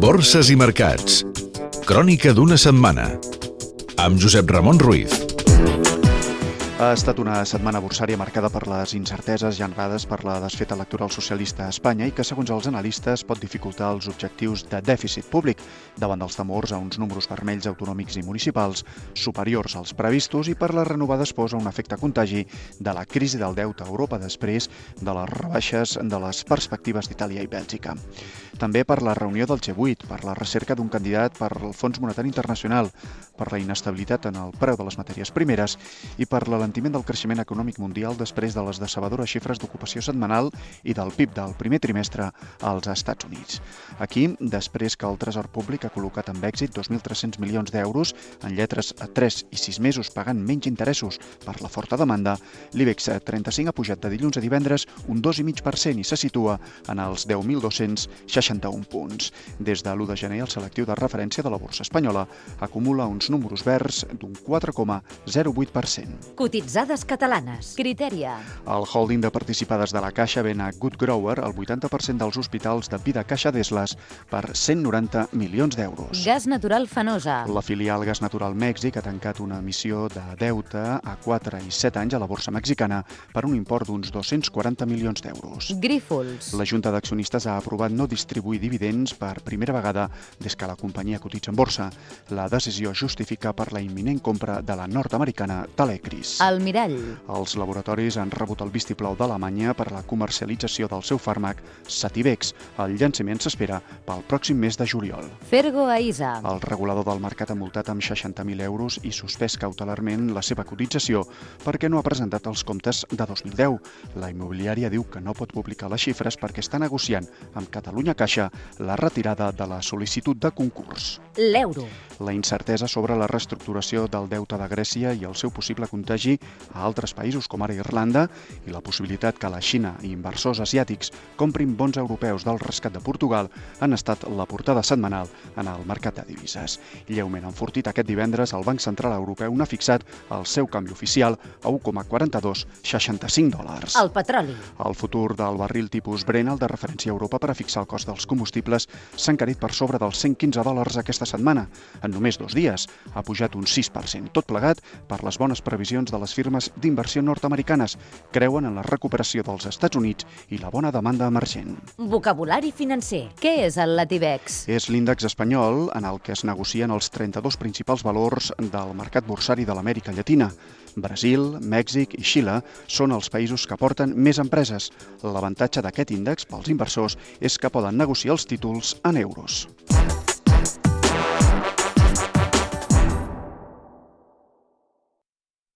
Borses i mercats. Crònica d'una setmana. Amb Josep Ramon Ruiz. Ha estat una setmana bursària marcada per les incerteses generades per la desfeta electoral socialista a Espanya i que, segons els analistes, pot dificultar els objectius de dèficit públic davant dels temors a uns números vermells autonòmics i municipals superiors als previstos i per la renovada esposa un efecte contagi de la crisi del deute a Europa després de les rebaixes de les perspectives d'Itàlia i Bèlgica. També per la reunió del G8, per la recerca d'un candidat per al Fons Monetari Internacional, per la inestabilitat en el preu de les matèries primeres i per l'alentiment del creixement econòmic mundial després de les decebedores xifres d'ocupació setmanal i del PIB del primer trimestre als Estats Units. Aquí, després que el Tresor Públic ha col·locat amb èxit 2.300 milions d'euros en lletres a 3 i 6 mesos pagant menys interessos per la forta demanda, l'IBEX 35 ha pujat de dilluns a divendres un 2,5% i se situa en els 10.261 punts. Des de l'1 de gener, el selectiu de referència de la borsa espanyola acumula uns números verds d'un 4,08%. Cotitzades catalanes. Criteria. El holding de participades de la Caixa ven a Good Grower el 80% dels hospitals de Vida Caixa d'Esles per 190 milions d'euros. Gas natural Fenosa. La filial Gas Natural Mèxic ha tancat una emissió de deute a 4 i 7 anys a la borsa mexicana per un import d'uns 240 milions d'euros. Grífols. La Junta d'Accionistes ha aprovat no distribuir dividends per primera vegada des que la companyia cotitza en borsa. La decisió justifica per la imminent compra de la nord-americana Talecris. El Mirall. Els laboratoris han rebut el vistiplau d'Alemanya per a la comercialització del seu fàrmac Sativex. El llançament s'espera pel pròxim mes de juliol. Fergo Aisa. El regulador del mercat ha multat amb 60.000 euros i suspès cautelarment la seva cotització perquè no ha presentat els comptes de 2010. La immobiliària diu que no pot publicar les xifres perquè està negociant amb Catalunya Caixa la retirada de la sol·licitud de concurs. L'euro. La incertesa sobre la reestructuració del deute de Grècia i el seu possible contagi a altres països com ara Irlanda i la possibilitat que la Xina i inversors asiàtics comprin bons europeus del rescat de Portugal han estat la portada setmanal en el mercat de divises. Lleument enfortit aquest divendres, el Banc Central Europeu n'ha fixat el seu canvi oficial a 1,4265 dòlars. El petroli. El futur del barril tipus Brent, el de referència a Europa per a fixar el cost dels combustibles, s'ha encarit per sobre dels 115 dòlars aquesta setmana. En només dos dies ha pujat un 6%, tot plegat per les bones previsions de les firmes d'inversió nord-americanes. Creuen en la recuperació dels Estats Units i la bona demanda emergent. Vocabulari financer. Què és el Latibex? És l'índex espanyol en el que es negocien els 32 principals valors del mercat bursari de l'Amèrica Llatina. Brasil, Mèxic i Xile són els països que porten més empreses. L'avantatge d'aquest índex pels inversors és que poden negociar els títols en euros.